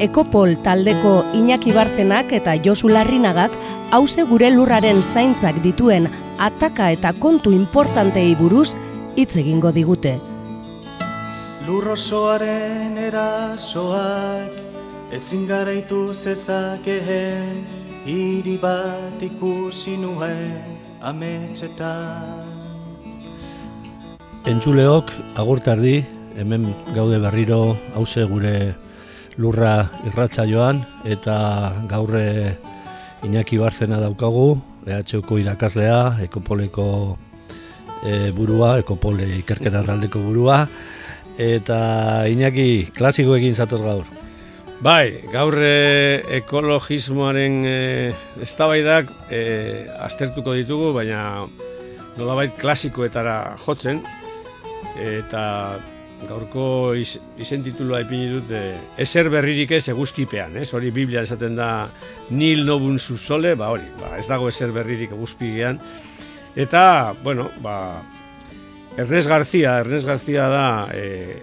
Ekopol taldeko Iñaki Bartenak eta Josu Larrinagak hause gure lurraren zaintzak dituen ataka eta kontu importantei buruz hitz egingo digute. Lurrosoaren erasoak ezin garaitu zezakeen hiri bat ikusi nuen ametxetan. Entzuleok agurtardi hemen gaude berriro hause gure lurra irratza joan eta gaurre Iñaki Barzena daukagu, EHUko irakaslea, Ekopoleko e, burua, Ekopole ikerketa taldeko burua, eta Iñaki klasiko egin zatoz gaur. Bai, gaur e, ekologismoaren e, eztabaidak e, aztertuko ditugu, baina nolabait klasikoetara jotzen, eta gaurko iz, izen titulua ipini dut ezer berririk ez eguzkipean, ez? Hori Biblia esaten da nil nobun zuzole, ba hori, ba, ez dago ezer berririk eguzpigean. Eta, bueno, ba, Ernest García, Ernest García da e,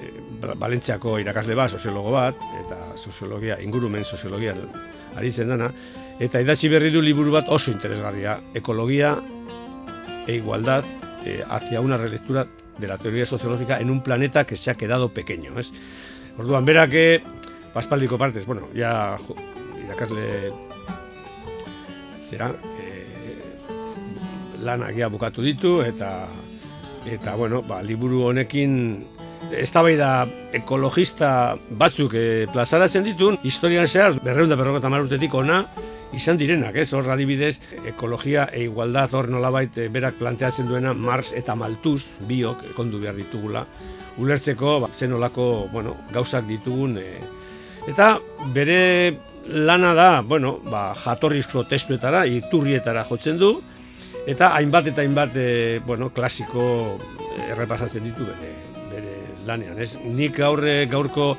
e, Balentziako irakasle bat, soziologo bat, eta soziologia, ingurumen soziologia aritzen dana, eta idatzi berri du liburu bat oso interesgarria, ekologia e igualdad e, hacia una relectura de la teoría sociológica en un planeta que se ha quedado pequeño, ez? Orduan, berak que paspaldiko partez, bueno, ja irakasle zera, eh, lanak ja bukatu ditu eta eta bueno, ba, liburu honekin eztabaida ekologista batzuk eh, plazaratzen ditun, historian zehar berreunda berrokota marrutetik ona, izan direnak, ez? Hor adibidez, ekologia e igualdad hor nolabait eh, berak planteatzen duena Mars eta Maltuz biok kondu behar ditugula ulertzeko ba, zen olako, bueno, gauzak ditugun e, eta bere lana da, bueno, ba, jatorrizko testuetara, iturrietara jotzen du eta hainbat eta hainbat e, bueno, klasiko errepasatzen ditu bere, bere lanean, ez? Nik gaurre gaurko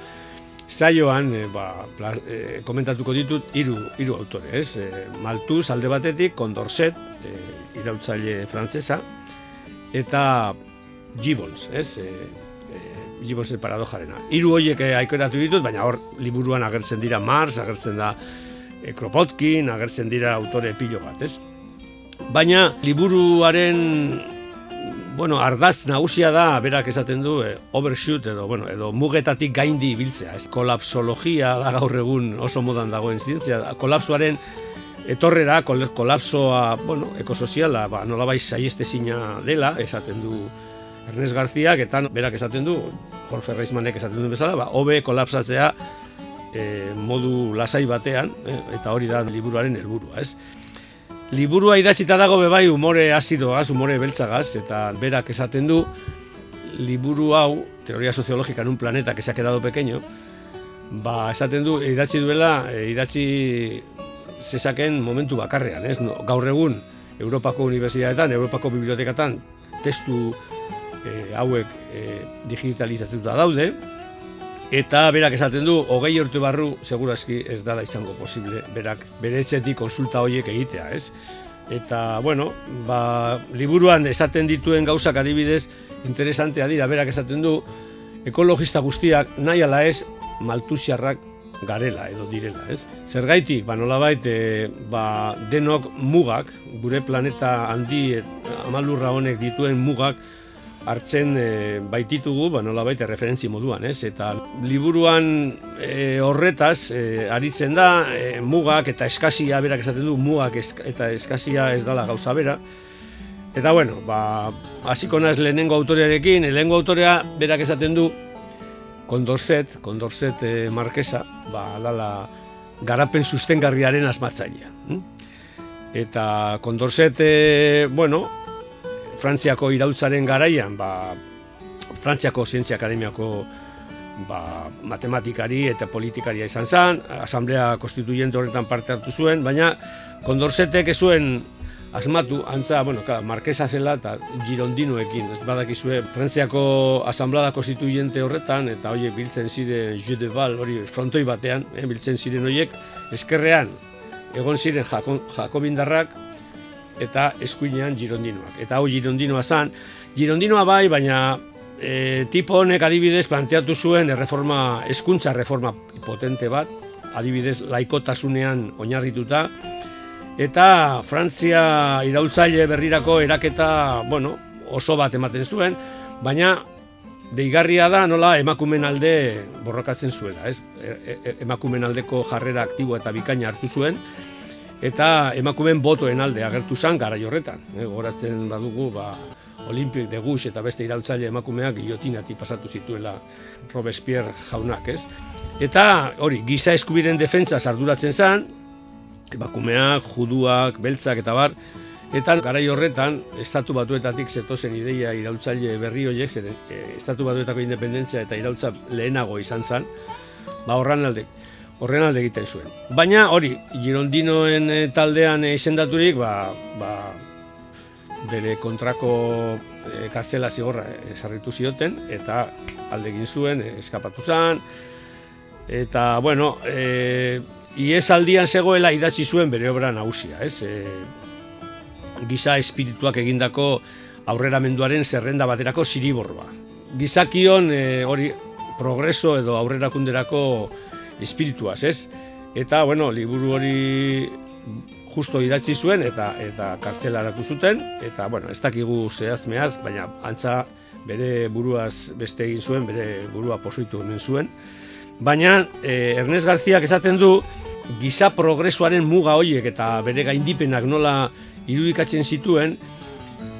Zaioan, e, ba, e, komentatuko ditut hiru hiru autore, ez? E, Maltuz alde batetik, Condorcet, e, irautzaile frantsesa eta Gibbons, ez? E, e, Gibbons el paradojarena. Hiru hoiek aikoratu ditut, baina hor liburuan agertzen dira Mars, agertzen da e, Kropotkin, agertzen dira autore pilo bat, ez? Baina liburuaren bueno, ardaz nagusia da, berak esaten du, eh, overshoot edo, bueno, edo mugetatik gaindi ibiltzea. Ez? Kolapsologia da gaur egun oso modan dagoen zientzia. Kolapsoaren etorrera, kol, kolapsoa, bueno, ekosoziala, ba, nola bai saieste dela, esaten du Ernest García, eta berak esaten du, Jorge Reismanek esaten du bezala, ba, hobe kolapsatzea eh, modu lasai batean, eh, eta hori da liburuaren helburua, ez? Liburua idatzita dago bebai umore azidoaz, umore beltzagaz, eta berak esaten du, liburu hau, teoria soziologika en un planeta que se ha quedado pequeño, ba, esaten du, idatzi duela, e, idatzi zezaken momentu bakarrean, ez? No, gaur egun, Europako Unibertsitatetan, Europako Bibliotekatan, testu e, hauek e, digitalizatuta daude, Eta berak esaten du, hogei urte barru, segurazki ez dala izango posible, berak bere etxetik konsulta horiek egitea, ez? Eta, bueno, ba, liburuan esaten dituen gauzak adibidez, interesantea dira, berak esaten du, ekologista guztiak nahi ala ez, maltusiarrak garela edo direla, ez? Zergaitik, ba, nolabait, e, ba, denok mugak, gure planeta handi, amalurra honek dituen mugak, hartzen e, baititugu, ba, nola baita referentzi moduan, ez? Eta liburuan e, horretaz, e, aritzen da, e, mugak eta eskasia, berak esaten du, mugak eta eskasia ez dala gauza bera. Eta bueno, ba, hasiko naz lehenengo autorearekin, lehenengo autorea berak esaten du, kondorset, kondorset e, markesa, ba, dala garapen sustengarriaren asmatzailea. Hm? Eta kondorset, e, bueno, Frantziako irautzaren garaian, ba, Frantziako Zientzia Akademiako ba, matematikari eta politikaria izan zen, asamblea konstituyente horretan parte hartu zuen, baina kondorzetek ez zuen asmatu, antza, bueno, ka, markesa zela eta girondinoekin, ez badakizue, Frantziako asamblea konstituyente horretan, eta horiek biltzen ziren Judeval, hori frontoi batean, eh, biltzen ziren horiek, eskerrean, egon ziren jako, jakobindarrak, eta eskuinean girondinoak. Eta hau girondinoa zen, girondinoa bai, baina e, tipo honek adibidez planteatu zuen erreforma, eskuntza reforma potente bat, adibidez laikotasunean oinarrituta, eta Frantzia iraultzaile berrirako eraketa, bueno, oso bat ematen zuen, baina deigarria da nola emakumen alde borrokatzen zuela, ez? E, e, emakumen aldeko jarrera aktibo eta bikaina hartu zuen, eta emakumen botoen alde agertu zan gara horretan. E, goratzen badugu, ba, Olimpik de Gux eta beste irautzaile emakumeak guillotinati pasatu zituela Robespierre jaunak, ez? Eta hori, giza eskubiren defentsa arduratzen zen, emakumeak, juduak, beltzak eta bar, eta garai horretan, estatu batuetatik zetozen ideia irautzaile berri horiek, zer, e, estatu batuetako independentzia eta irautza lehenago izan zen, ba horren alde, horren alde egiten zuen. Baina hori, Girondinoen e, taldean izendaturik, ba, ba, bere kontrako e, kartzela zigorra esarritu zioten eta alde egin zuen eskapatu zen. Eta bueno e, ies aldian zegoela idatzi zuen bere obra nagusia ez? E, giza espirituak egindako aurreramenduaren zerrenda baterako ziriborroa. Gizakion e, hori progreso edo aurrerakunderako espirituaz ez eta bueno liburu hori justo idatzi zuen eta eta kartzelaratu zuten eta bueno, ez dakigu zehaz mehaz, baina antza bere buruaz beste egin zuen, bere burua posuitu hemen zuen. Baina e, Ernest Garziak esaten du giza progresoaren muga horiek eta bere gaindipenak nola irudikatzen zituen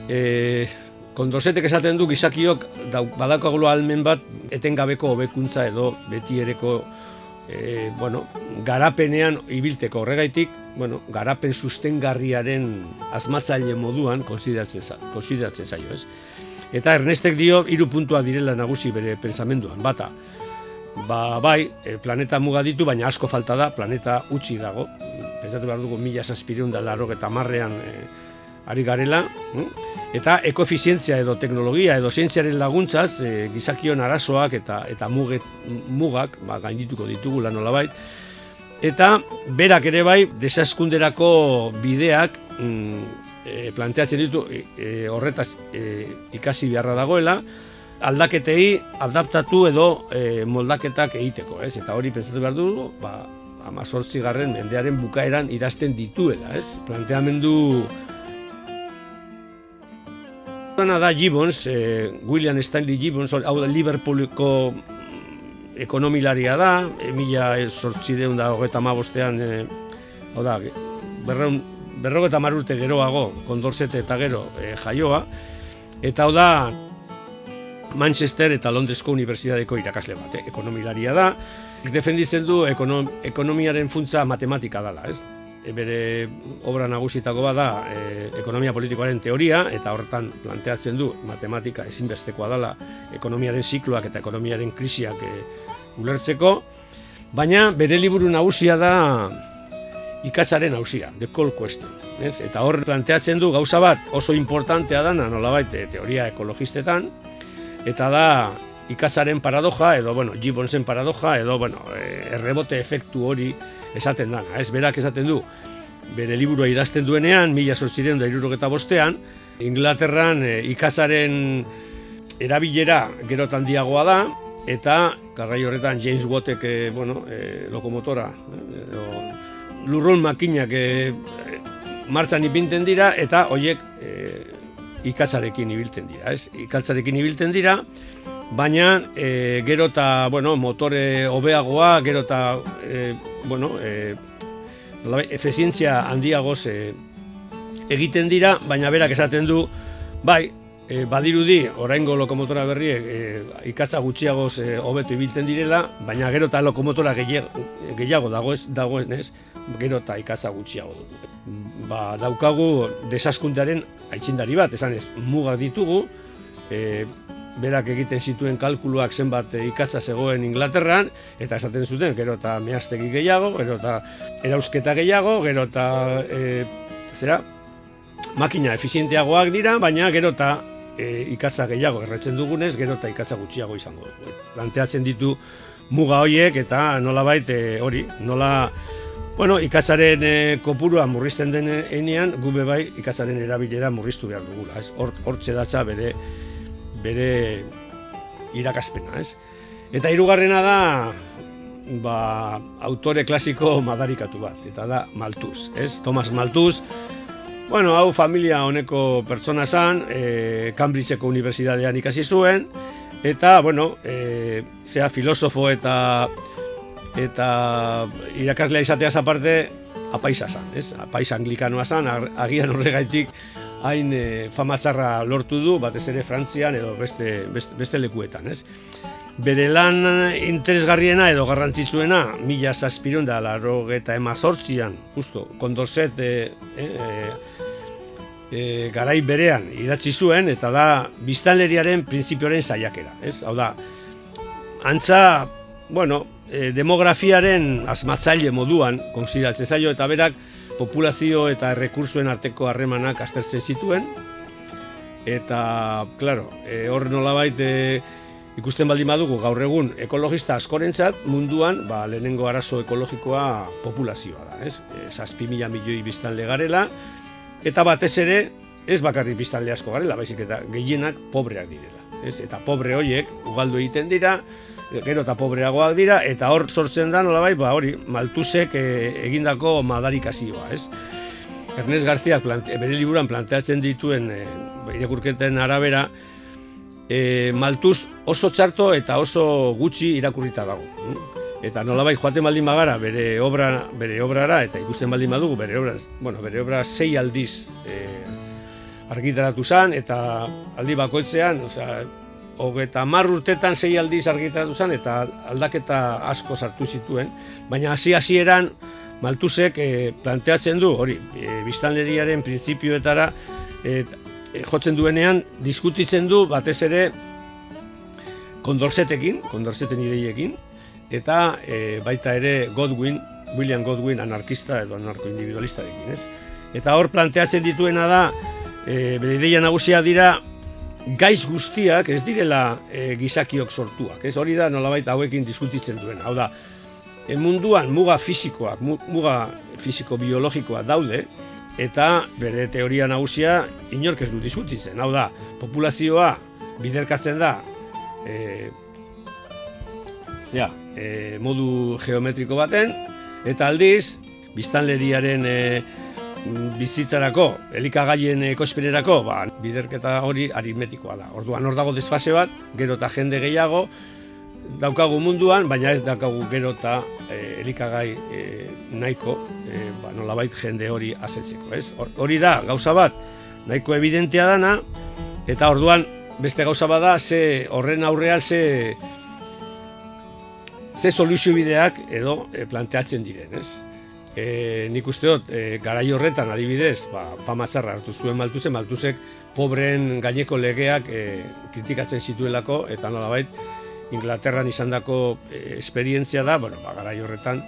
e, kondosetek esaten du gizakiok badakagulo almen bat etengabeko hobekuntza edo beti ereko e, bueno, garapenean ibilteko horregaitik, bueno, garapen sustengarriaren asmatzaile moduan konsideratzen, za, konsideratzen zaio, ez? Eta Ernestek dio hiru puntua direla nagusi bere pensamenduan, bata, ba, bai, e, planeta muga ditu, baina asko falta da, planeta utzi dago, pensatu behar dugu mila saspirion da laro eta marrean e, ari garela, hm? Eta ekoefizientzia edo teknologia edo zientziaren laguntzaz e, gizakion arazoak eta eta muget, mugak ba, gaindituko ditugu lan nolabait eta berak ere bai desaskunderako bideak mm, e, planteatzen ditu e, horretaz e, ikasi beharra dagoela aldaketei adaptatu edo e, moldaketak egiteko, ez? Eta hori pentsatu behar dugu, ba, garren mendearen bukaeran idazten dituela, ez? Planteamendu Dana da Gibbons, eh, William Stanley Gibbons, hau da Liverpooleko ekonomilaria da, e, mila sortzideun da hogeta mabostean, e, hau da, berreun, berrogeta marurte geroago, kondorzete eta gero e, jaioa, eta hau da Manchester eta Londresko Unibertsitateko irakasle bat, ekonomilaria da, defenditzen du ekonom, ekonomiaren funtza matematika dela, ez? E, bere obra nagusitako bada e, ekonomia politikoaren teoria eta horretan planteatzen du matematika ezinbestekoa dela ekonomiaren zikloak eta ekonomiaren krisiak e, ulertzeko baina bere liburu nagusia da ikatzaren hausia, the call question ez? eta hor planteatzen du gauza bat oso importantea dana nolabait e, teoria ekologistetan eta da ikatzaren paradoja edo bueno, Gibbonsen paradoja edo bueno, e, errebote efektu hori esaten dana, ez berak esaten du, bere liburua idazten duenean, mila sortziren da irurogeta bostean, Inglaterran e, ikazaren erabilera gero diagoa da, eta garrai horretan James Wattek e, bueno, e, lokomotora, e, lurrun makinak e, martzan ipinten dira, eta horiek e, ikazarekin ibilten dira, ez? Ikatzarekin ibilten dira, baina e, gero eta bueno, motore hobeagoa, gero eta e, bueno, e, efezientzia handiagoz e, egiten dira, baina berak esaten du, bai, e, badirudi, oraingo lokomotora berriek e, ikatza gutxiagoz hobetu ibiltzen direla, baina gero eta lokomotora gehiago dago ez, dago ez, gero eta ikatza gutxiago dugu. Ba, daukagu desaskuntearen aitzindari bat, esan ez, mugak ditugu, e, berak egiten zituen kalkuluak zenbat e, ikatza zegoen Inglaterran, eta esaten zuten, gero eta mehaztegi gehiago, gero eta erausketa gehiago, gero eta, e, zera, makina efizienteagoak dira, baina gero eta e, ikatza gehiago erretzen dugunez, gero eta ikatza gutxiago izango dugu. Planteatzen ditu muga horiek eta nolabait e, hori, nola bueno, ikatzaren e, kopurua murrizten enean, gube bai ikatzaren erabilera murriztu behar dugula, ez? Hor, hortxe datza bere, bere irakaspena, ez? Eta hirugarrena da, ba, autore klasiko madarikatu bat, eta da Maltuz, ez? Thomas Maltuz, bueno, hau familia honeko pertsona zan, e, Cambridgeko Unibertsitatean ikasi zuen, eta, bueno, e, zea filosofo eta eta irakaslea izateaz aparte apaisa zan, ez? Apaisa anglikanoa zan, agian horregaitik hain e, famazarra lortu du, batez ere Frantzian edo beste, beste, beste lekuetan, ez? Bere lan interesgarriena edo garrantzitsuena, mila zazpirun da, laro eta emazortzian, justo, kondorset e, e, e, garai berean idatzi zuen, eta da biztanleriaren printzipioaren saiakera, ez? Hau da, antza, bueno, e, demografiaren asmatzaile moduan konsideratzen zaio eta berak populazio eta errekursuen arteko harremanak aztertzen zituen eta claro, e, hor nolabait e, ikusten baldin badugu gaur egun ekologista askorentzat munduan ba, lehenengo arazo ekologikoa populazioa da, ez? E, zazpi mila milioi biztanle garela eta batez ere ez bakarrik biztanle asko garela, baizik eta gehienak pobreak direla, ez? Eta pobre horiek ugaldu egiten dira, gero eta pobreagoak dira, eta hor sortzen da, nola bai, ba, hori, maltuzek e, egindako madarikazioa, ez? Ernest García plante, bere liburan planteatzen dituen e, irakurketen arabera, e, maltuz oso txarto eta oso gutxi irakurrita dago. Eta nolabait joaten baldin bagara bere obra bere obrara eta ikusten baldin badugu bere obra, bueno, bere obra sei aldiz e, argitaratu zan eta aldi bakoitzean, osea, hogeta mar urtetan sei aldiz argitaratu zen eta aldaketa asko sartu zituen, baina hasi hasieran Maltuzek e, planteatzen du, hori, e, biztanleriaren printzipioetara e, jotzen duenean, diskutitzen du batez ere kondorzetekin, kondorzeten ideiekin, eta e, baita ere Godwin, William Godwin anarkista edo anarko-individualistarekin, ez? Eta hor planteatzen dituena da, e, bere ideia nagusia dira, gaiz guztiak ez direla e, gizakiok sortuak. Ez hori da nolabait hauekin diskutitzen duen. Hau da, e, munduan muga fisikoak, muga fisiko-biologikoa daude, eta bere teoria nagusia inork ez du diskutitzen. Hau da, populazioa biderkatzen da e, ja, e, modu geometriko baten, eta aldiz, biztanleriaren e, bizitzarako, elikagaien ekospenerako, ba, biderketa hori aritmetikoa da. Orduan hor dago desfase bat, gero eta jende gehiago, daukagu munduan, baina ez daukagu gero eta e, elikagai e, nahiko, e, ba, nolabait jende hori asetzeko, ez? Hori da, gauza bat, nahiko evidentea dana, eta orduan beste gauza bada, ze horren aurrean ze ze soluzio bideak edo e, planteatzen diren, ez? E, nik uste dut, e, garai horretan adibidez, ba, pamatzarra hartu zuen maltuzen, maltuzek pobren gaineko legeak e, kritikatzen zituelako, eta nolabait, Inglaterran izandako e, esperientzia da, bueno, ba, garai horretan,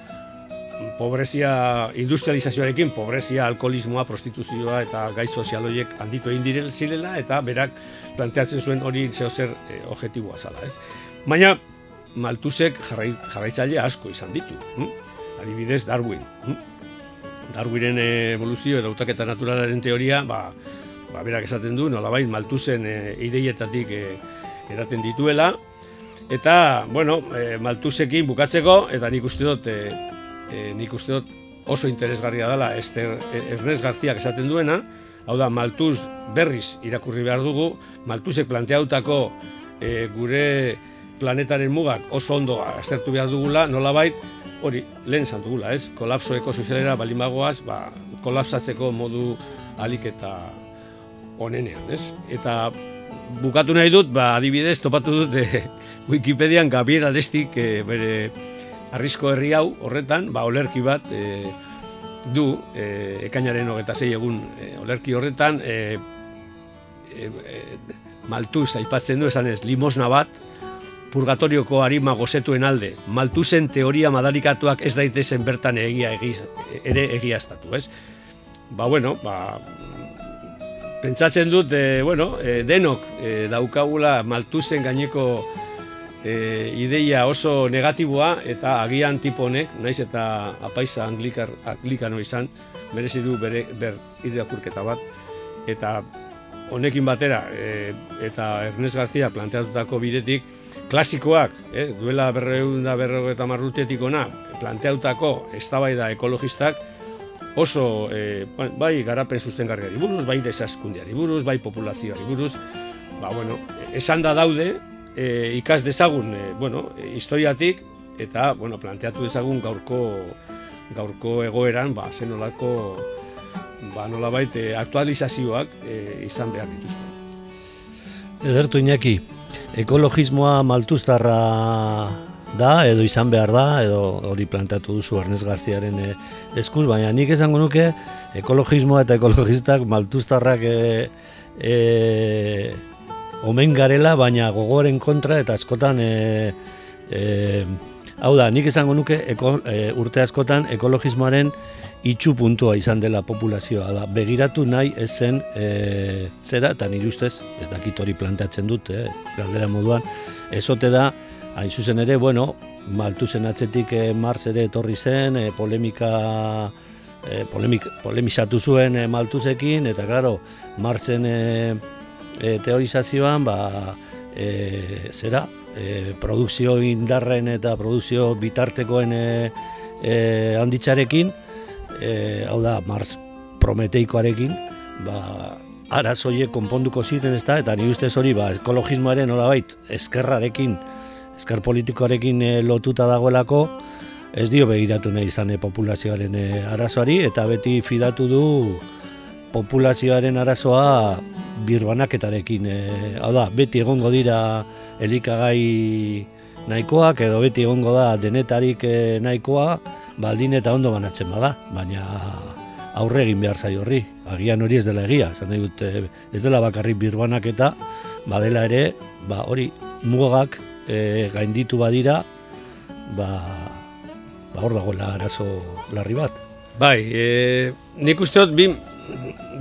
pobrezia, industrializazioarekin, pobrezia, alkoholismoa, prostituzioa eta gai sozialoiek handitu egin direl zirela, eta berak planteatzen zuen hori zeo zer e, objetiboa zala, ez? Baina, maltuzek jarraitzaile asko izan ditu. Hm? Adibidez Darwin. Hm? Darwinen evoluzio eta utaketa naturalaren teoria, ba, ba berak esaten du, nolabait maltuzen e, ideietatik e, eraten dituela, eta, bueno, e, maltuzekin bukatzeko, eta nik uste dut, e, e, nik uste dut oso interesgarria dela Ester, Ernest Garziak esaten duena, hau da, maltuz berriz irakurri behar dugu, maltuzek planteautako e, gure planetaren mugak oso ondo aztertu behar dugula, nolabait, hori, lehen esan dugula, ez? Kolapso ekosozialera balimagoaz, ba, kolapsatzeko modu alik eta onenean, ez? Eta bukatu nahi dut, ba, adibidez, topatu dut e, Wikipedian Gabriel Alestik e, bere arrisko herri hau horretan, ba, olerki bat e, du, e, ekainaren hogeta zei egun e, olerki horretan, e, e, Maltuz aipatzen du esan ez limosna bat, purgatorioko harima gozetuen alde, Maltuzen teoria madarikatuak ez daitezen bertan egia egiz, ere egiaztatu, ez? Ba, bueno, ba, pentsatzen dut, e, bueno, e, denok e, daukagula Maltuzen gaineko e, ideia oso negatiboa eta agian tipo honek, naiz eta apaisa anglikar, anglikano izan, merezi du bere ber irakurketa bat, eta honekin batera, e, eta Ernest García planteatutako bidetik, klasikoak, eh, duela berreun da berrogeta marrutetik ona, planteautako eztabaida ekologistak oso eh, bai garapen sustengarriari buruz, bai desaskundiari buruz, bai populazioari buruz, ba, bueno, esan da daude, eh, ikas dezagun, eh, bueno, historiatik, eta, bueno, planteatu dezagun gaurko gaurko egoeran, ba, zenolako, ba, nolabait, eh, aktualizazioak eh, izan behar dituzte. Edertu Iñaki, ekologismoa maltuztarra da, edo izan behar da, edo hori planteatu duzu Ernest Garziaren e, eskuz, baina nik esango nuke ekologismoa eta ekologistak maltuztarrak e, e, omen garela, baina gogoren kontra eta askotan e, e, hau da, nik esango nuke eko, e, urte askotan ekologismoaren itxu puntua izan dela populazioa da. Begiratu nahi ezen e, zera, eta nire ustez, ez dakit hori planteatzen dut, e, galdera moduan, ezote da, hain zuzen ere, bueno, maltu zen atzetik e, Mars ere etorri zen, e, polemika, e, polemik, polemizatu zuen e, maltuzekin, eta claro, Marsen e, e, teorizazioan, ba, e, zera, e, produkzio indarren eta produkzio bitartekoen e, handitzarekin, e, hau da, Mars Prometeikoarekin, ba, arazoie konponduko ziten ez da, eta ni ustez hori, ba, ekologismoaren bait, eskerrarekin, esker politikoarekin e, lotuta dagoelako, ez dio begiratu nahi izan e, populazioaren e, arazoari, eta beti fidatu du populazioaren arazoa birbanaketarekin. E, hau da, beti egongo dira elikagai nahikoak, edo beti egongo da denetarik e, nahikoa, baldin eta ondo banatzen bada, baina aurre egin behar zai horri. Agian hori ez dela egia, zan dut, ez dela bakarrik birbanak eta badela ere, ba, hori mugak e, gainditu badira, ba, ba hor dagoela arazo larri bat. Bai, e, nik uste dut bi,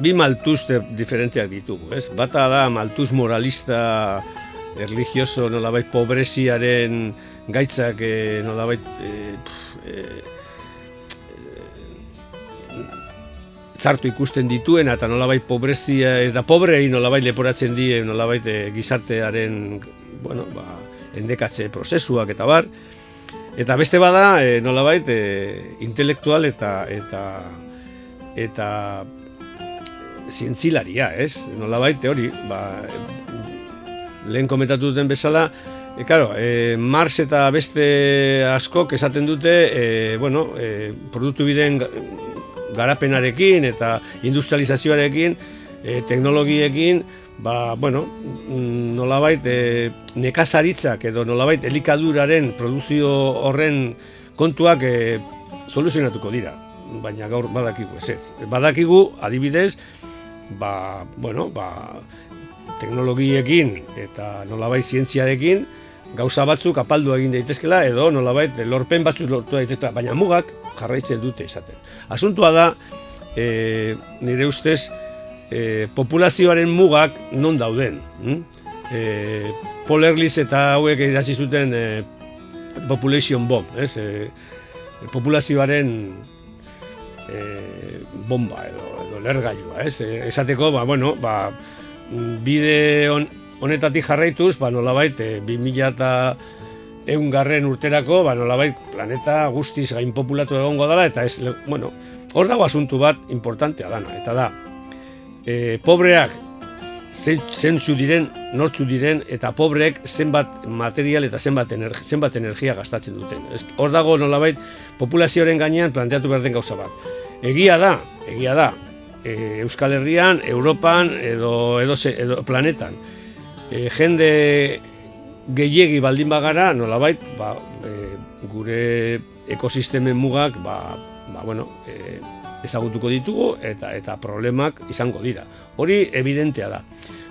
bi maltuz diferenteak ditugu, ez? Bata da maltuz moralista religioso nolabait pobreziaren gaitzak e, nolabait e, e, zartu ikusten dituen eta nolabait pobrezia eta pobrei nolabait leporatzen die nolabait e, gizartearen bueno, ba, endekatze prozesuak eta bar eta beste bada e, nolabait e, intelektual eta eta eta zientzilaria, ez? Nolabait hori, ba, lehen komentatu duten bezala, E, claro, e, Mars eta beste askok esaten dute, e, bueno, e, produktu biden garapenarekin eta industrializazioarekin, e, teknologiekin, ba, bueno, mm, nolabait e, nekazaritzak edo nolabait elikaduraren produzio horren kontuak e, soluzionatuko dira. Baina gaur badakigu ez ez. Badakigu, adibidez, ba, bueno, ba, teknologiekin eta nolabait zientziarekin, gauza batzuk apaldu egin daitezkela edo nolabait lorpen batzuk lortu daitezkela, baina mugak jarraitzen dute izaten. Asuntua da, e, nire ustez, e, populazioaren mugak non dauden. Hm? E, Paul eta hauek idatzi zuten e, population bomb, ez? E, populazioaren e, bomba edo, edo lergailua, ez? E, esateko, ba, bueno, ba, bide on, honetatik jarraituz, ba, nolabait, e, 2000 eta egun garren urterako, ba, nolabait, planeta guztiz gain populatu egongo dela, eta ez, bueno, hor dago asuntu bat importantea dana, eta da, e, pobreak zentzu diren, nortzu diren, eta pobreek zenbat material eta zenbat, energia, zenbat energia gastatzen duten. hor dago nolabait, populazioaren gainean planteatu behar den gauza bat. Egia da, egia da, e, Euskal Herrian, Europan edo, edo, edo planetan, e, jende gehiegi baldin bagara, nolabait, ba, e, gure ekosistemen mugak, ba, ba, bueno, e, ezagutuko ditugu eta eta problemak izango dira. Hori evidentea da.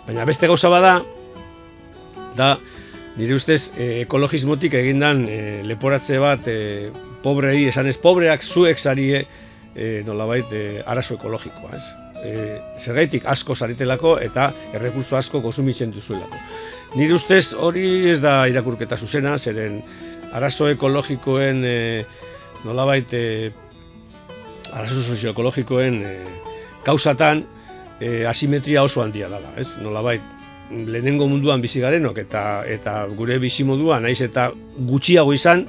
Baina beste gauza bada, Da, nire ustez, e, ekologismotik egindan e, leporatze bat e, pobrei, esan ez pobreak zuek zarie e, nolabait e, arazo ekologikoa, ez? E, zergaitik asko zaritelako eta errekurso asko konsumitzen duzuelako. Nire ustez hori ez da irakurketa zuzena, zeren arazo ekologikoen e, nolabait e, arazo sozioekologikoen e, kausatan e, asimetria oso handia dela, ez? Nolabait lehenengo munduan bizi garenok eta eta gure bizi moduan naiz eta gutxiago izan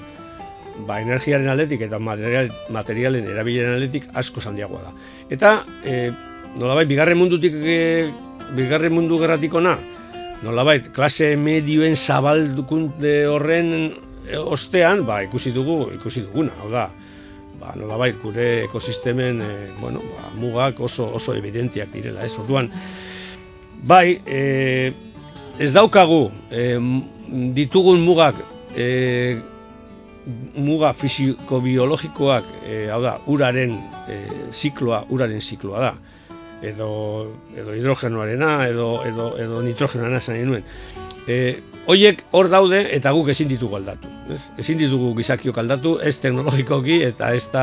ba, energiaren aldetik eta material, materialen erabileren aldetik asko handiagoa da. Eta e, nolabait bigarren mundutik e, bigarren mundu gerratik ona, nolabait klase medioen zabaldukunde horren e, ostean, ba, ikusi dugu, ikusi duguna, hau da, ba, nolabait gure ekosistemen e, bueno, ba, mugak oso oso evidentiak direla, ez? Orduan, bai, e, ez daukagu e, ditugun mugak e, muga fisiko-biologikoak, e, hau da, uraren e, zikloa, uraren zikloa da, edo, edo hidrogenoarena, edo, edo, edo nitrogenoarena zain nuen. E, Oiek hor daude eta guk ezin ditugu aldatu. Ez? Ezin ditugu gizakiok aldatu, ez teknologikoki eta ez da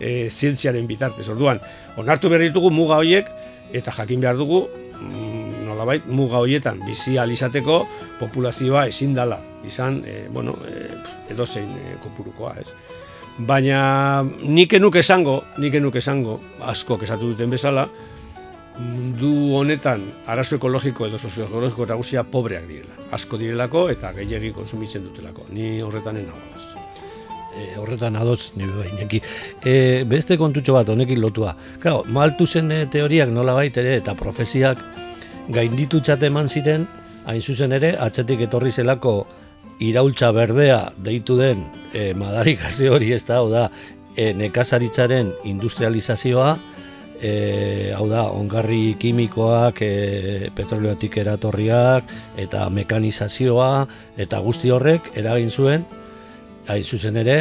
e, zientziaren bitartez. Orduan, onartu behar ditugu muga hoiek eta jakin behar dugu mm, nolabait muga hoietan bizi izateko populazioa ezin dala izan, e, bueno, e, edo e, kopurukoa, ez. Baina nik enuk esango, nik enuk esango, asko esatu duten bezala, mundu honetan arazo ekologiko edo sozioekologiko eta pobreak direla. Asko direlako eta gehiagi konsumitzen dutelako. Ni horretan enagoaz. E, horretan adoz, ni baineki. E, beste kontutxo bat honekin lotua. Claro, maltu zen e, teoriak nola ere eta profesiak gainditu eman ziren, hain zuzen ere, atzetik etorri zelako iraultza berdea deitu den e, madarikazio hori ez da, da, e, nekazaritzaren industrializazioa, e, hau da, ongarri kimikoak, e, petroleotik eratorriak, eta mekanizazioa, eta guzti horrek eragin zuen, hain zuzen ere,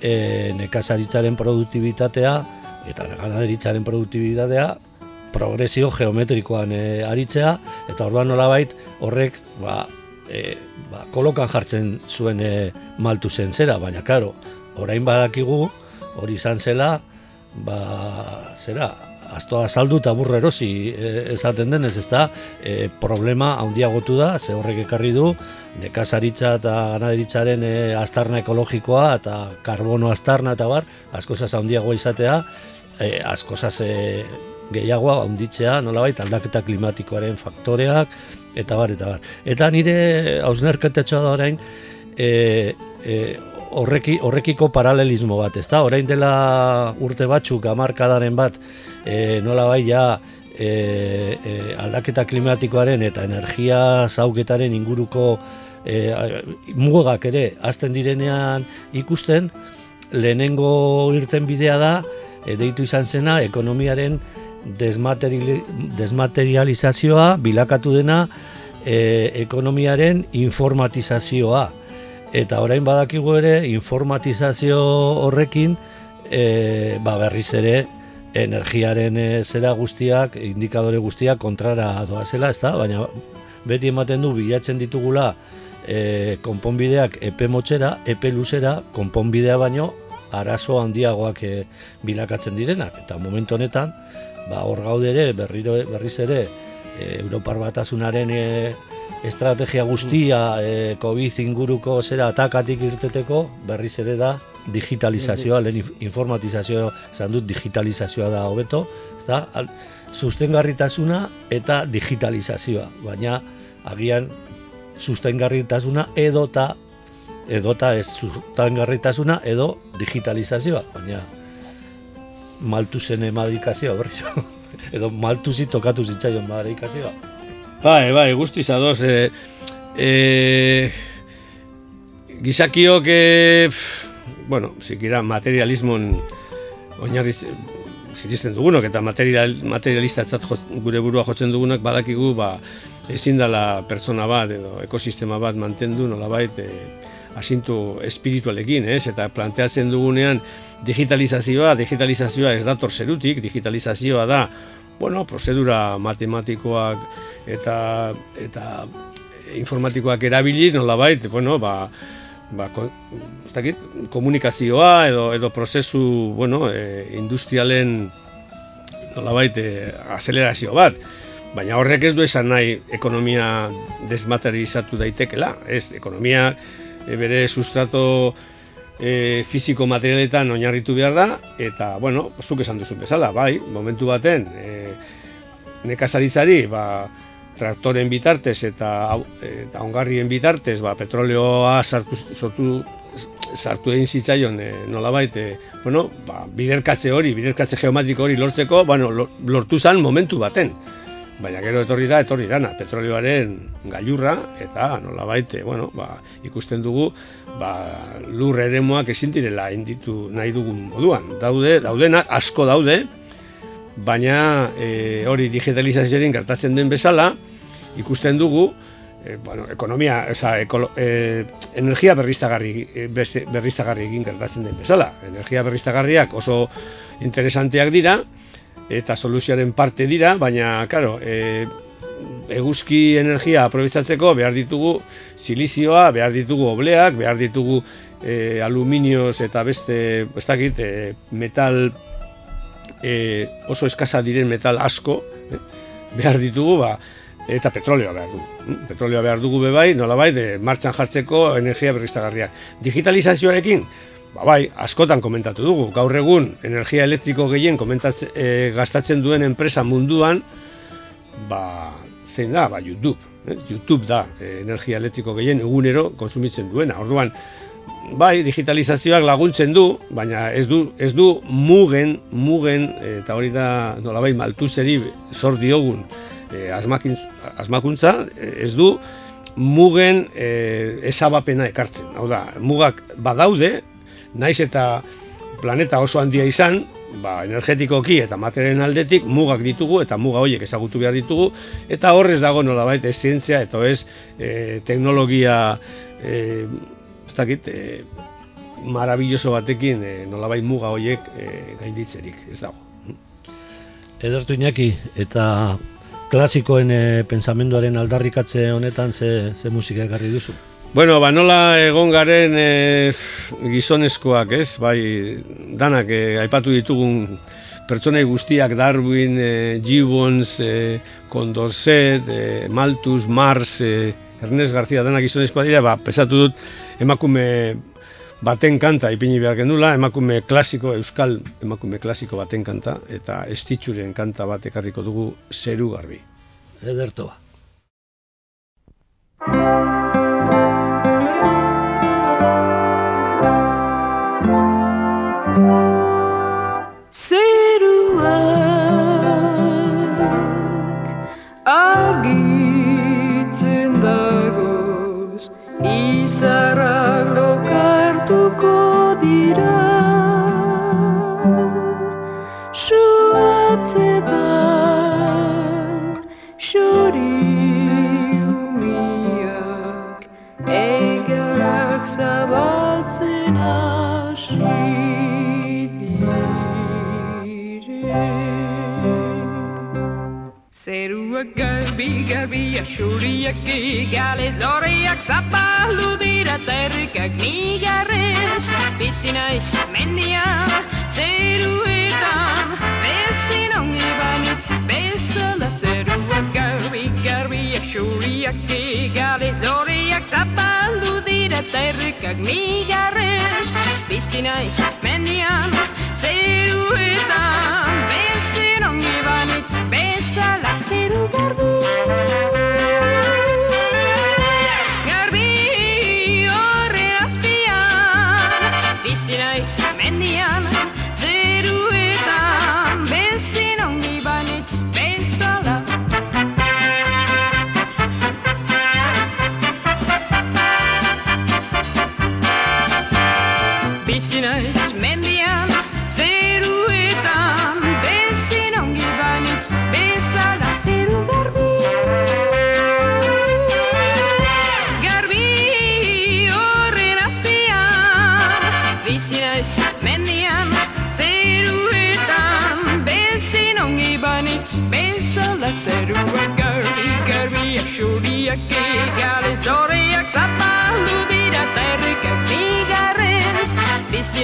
e, nekazaritzaren produktibitatea, eta ganaderitzaren produktibitatea, progresio geometrikoan e, aritzea, eta orduan nolabait horrek ba, e, ba, kolokan jartzen zuen e, maltu zen zera, baina karo, orain badakigu, hori izan zela, ba, zera, astoa saldu eta burro erosi e, esaten denez, ez da, e, problema handiagotu da, ze horrek ekarri du, nekazaritza eta ganaderitzaren e, astarna ekologikoa eta karbono astarna eta bar, askozaz handiagoa izatea, e, askozaz e, gehiagoa handitzea, nolabait, aldaketa klimatikoaren faktoreak, eta bar, eta bar. Eta nire hausnerketetxoa da orain, e, e, horreki, horrekiko paralelismo bat, ez da? Orain dela urte batzuk, amarkadaren bat, e, nola bai ja e, e, aldaketa klimatikoaren eta energia zauketaren inguruko e, mugak ere azten direnean ikusten, lehenengo irten bidea da, e, deitu izan zena, ekonomiaren desmaterializazioa bilakatu dena e, ekonomiaren informatizazioa. Eta orain badakigu ere informatizazio horrekin e, ba berriz ere energiaren e, zera guztiak, indikadore guztiak kontrara doa zela, ezta? Baina beti ematen du bilatzen ditugula e, konponbideak epe motxera, epe luzera, konponbidea baino arazo handiagoak e, bilakatzen direnak. Eta momentu honetan, ba, hor gaude ere, berriro, berriz ere, e, Europar batasunaren e, estrategia guztia e, COVID inguruko zera atakatik irteteko, berriz ere da, digitalizazioa, lehen informatizazioa esan dut digitalizazioa da hobeto, ezta? Sustengarritasuna eta digitalizazioa, baina agian sustengarritasuna edota edota ez sustengarritasuna edo digitalizazioa, baina maltu zen emadikazioa, berri edo maltu tokatu zitzaion emadikazioa. Bai, bai, guztiz adoz, e, e, gizakiok, e, bueno, zikira materialismon oinarri ziristen dugunok eta material, materialista gure burua jotzen dugunak badakigu ba, ezin dela pertsona bat edo ekosistema bat mantendu nolabait e, asintu espiritualekin, ez? Eta planteatzen dugunean digitalizazioa, digitalizazioa ez dator zerutik, digitalizazioa da, bueno, prozedura matematikoak eta eta informatikoak erabiliz, nolabait, bueno, ba, ba, ez dakit, komunikazioa edo, edo prozesu bueno, e, industrialen nolabait e, azelerazio bat. Baina horrek ez du esan nahi ekonomia desmaterializatu daitekela. Ez, ekonomia e, bere sustrato e, fiziko materialetan oinarritu behar da, eta, bueno, zuk esan duzu bezala, bai, momentu baten, e, nekazaritzari, ba, traktoren bitartez eta, eta ongarrien bitartez, ba, petroleoa sartu, sortu, sartu egin zitzaion e, nolabait, e, bueno, ba, biderkatze hori, biderkatze geometriko hori lortzeko, bueno, lortu zen momentu baten. Baina gero etorri da, etorri dana, petrolioaren gailurra, eta nolabait, e, bueno, ba, ikusten dugu, ba, lur ere moak ezin direla inditu nahi dugun moduan. Daude, daudenak, asko daude, baina e, hori digitalizazioaren gertatzen den bezala, ikusten dugu, e, bueno, ekonomia, oza, ekolo, e, energia berriztagarri, e, berriztagarri egin gertatzen den bezala. Energia berriztagarriak oso interesanteak dira, eta soluzioaren parte dira, baina, karo, e, eguzki energia aprobetsatzeko behar ditugu silizioa, behar ditugu obleak, behar ditugu e, aluminioz eta beste, ez dakit, e, metal e, oso eskasa diren metal asko, e, behar ditugu, ba, eta petrolioa behar dugu. Mm, petrolioa behar dugu bebai, nola bai, de martxan jartzeko energia berriztagarriak. Digitalizazioarekin, ba bai, askotan komentatu dugu. Gaur egun, energia elektriko gehien e, gastatzen duen enpresa munduan, ba, zein da, ba, YouTube. Eh? YouTube da, e, energia elektriko gehien egunero konsumitzen duena. Orduan, bai, digitalizazioak laguntzen du, baina ez du, ez du mugen, mugen, eta hori da, nola bai, maltuzeri zor diogun, e, asmakuntza ez du mugen e, ezabapena ekartzen. Hau da, mugak badaude, naiz eta planeta oso handia izan, ba, energetikoki eta materialen aldetik mugak ditugu eta muga horiek ezagutu behar ditugu eta horrez dago nolabait ez zientzia eta ez e, teknologia e, ez dakit e, marabilloso batekin e, nolabait muga horiek e, gainditzerik, ez dago. Edertu Iñaki, eta klasikoen e, pensamenduaren aldarrikatze honetan ze, ze musika ekarri duzu? Bueno, ba, nola egon garen e, gizonezkoak, ez? Bai, danak e, aipatu ditugun pertsonai guztiak Darwin, e, Gibbons, e, Condorcet, e, Malthus, Mars, e, Ernest García, danak gizonezkoa dira, ba, pesatu dut emakume baten kanta ipini behar genula, emakume klasiko, euskal emakume klasiko baten kanta, eta estitxuren kanta bat ekarriko dugu zeru garbi. Edertoa. Gabi gabi قلبي قلبي الشوريك قالت لوريك صباح لديرة تركك niiga rees pissin öis mennia seruetan vessin ongi panid vesele serua kärbi kärbi ja šuliaki kälis looriaks apalludid et terkak niiga rees pissin öis mennia seruetan vessin ongi panid vesele garbi xuriak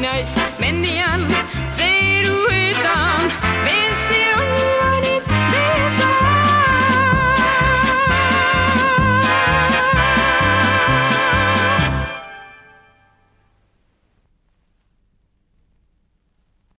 nice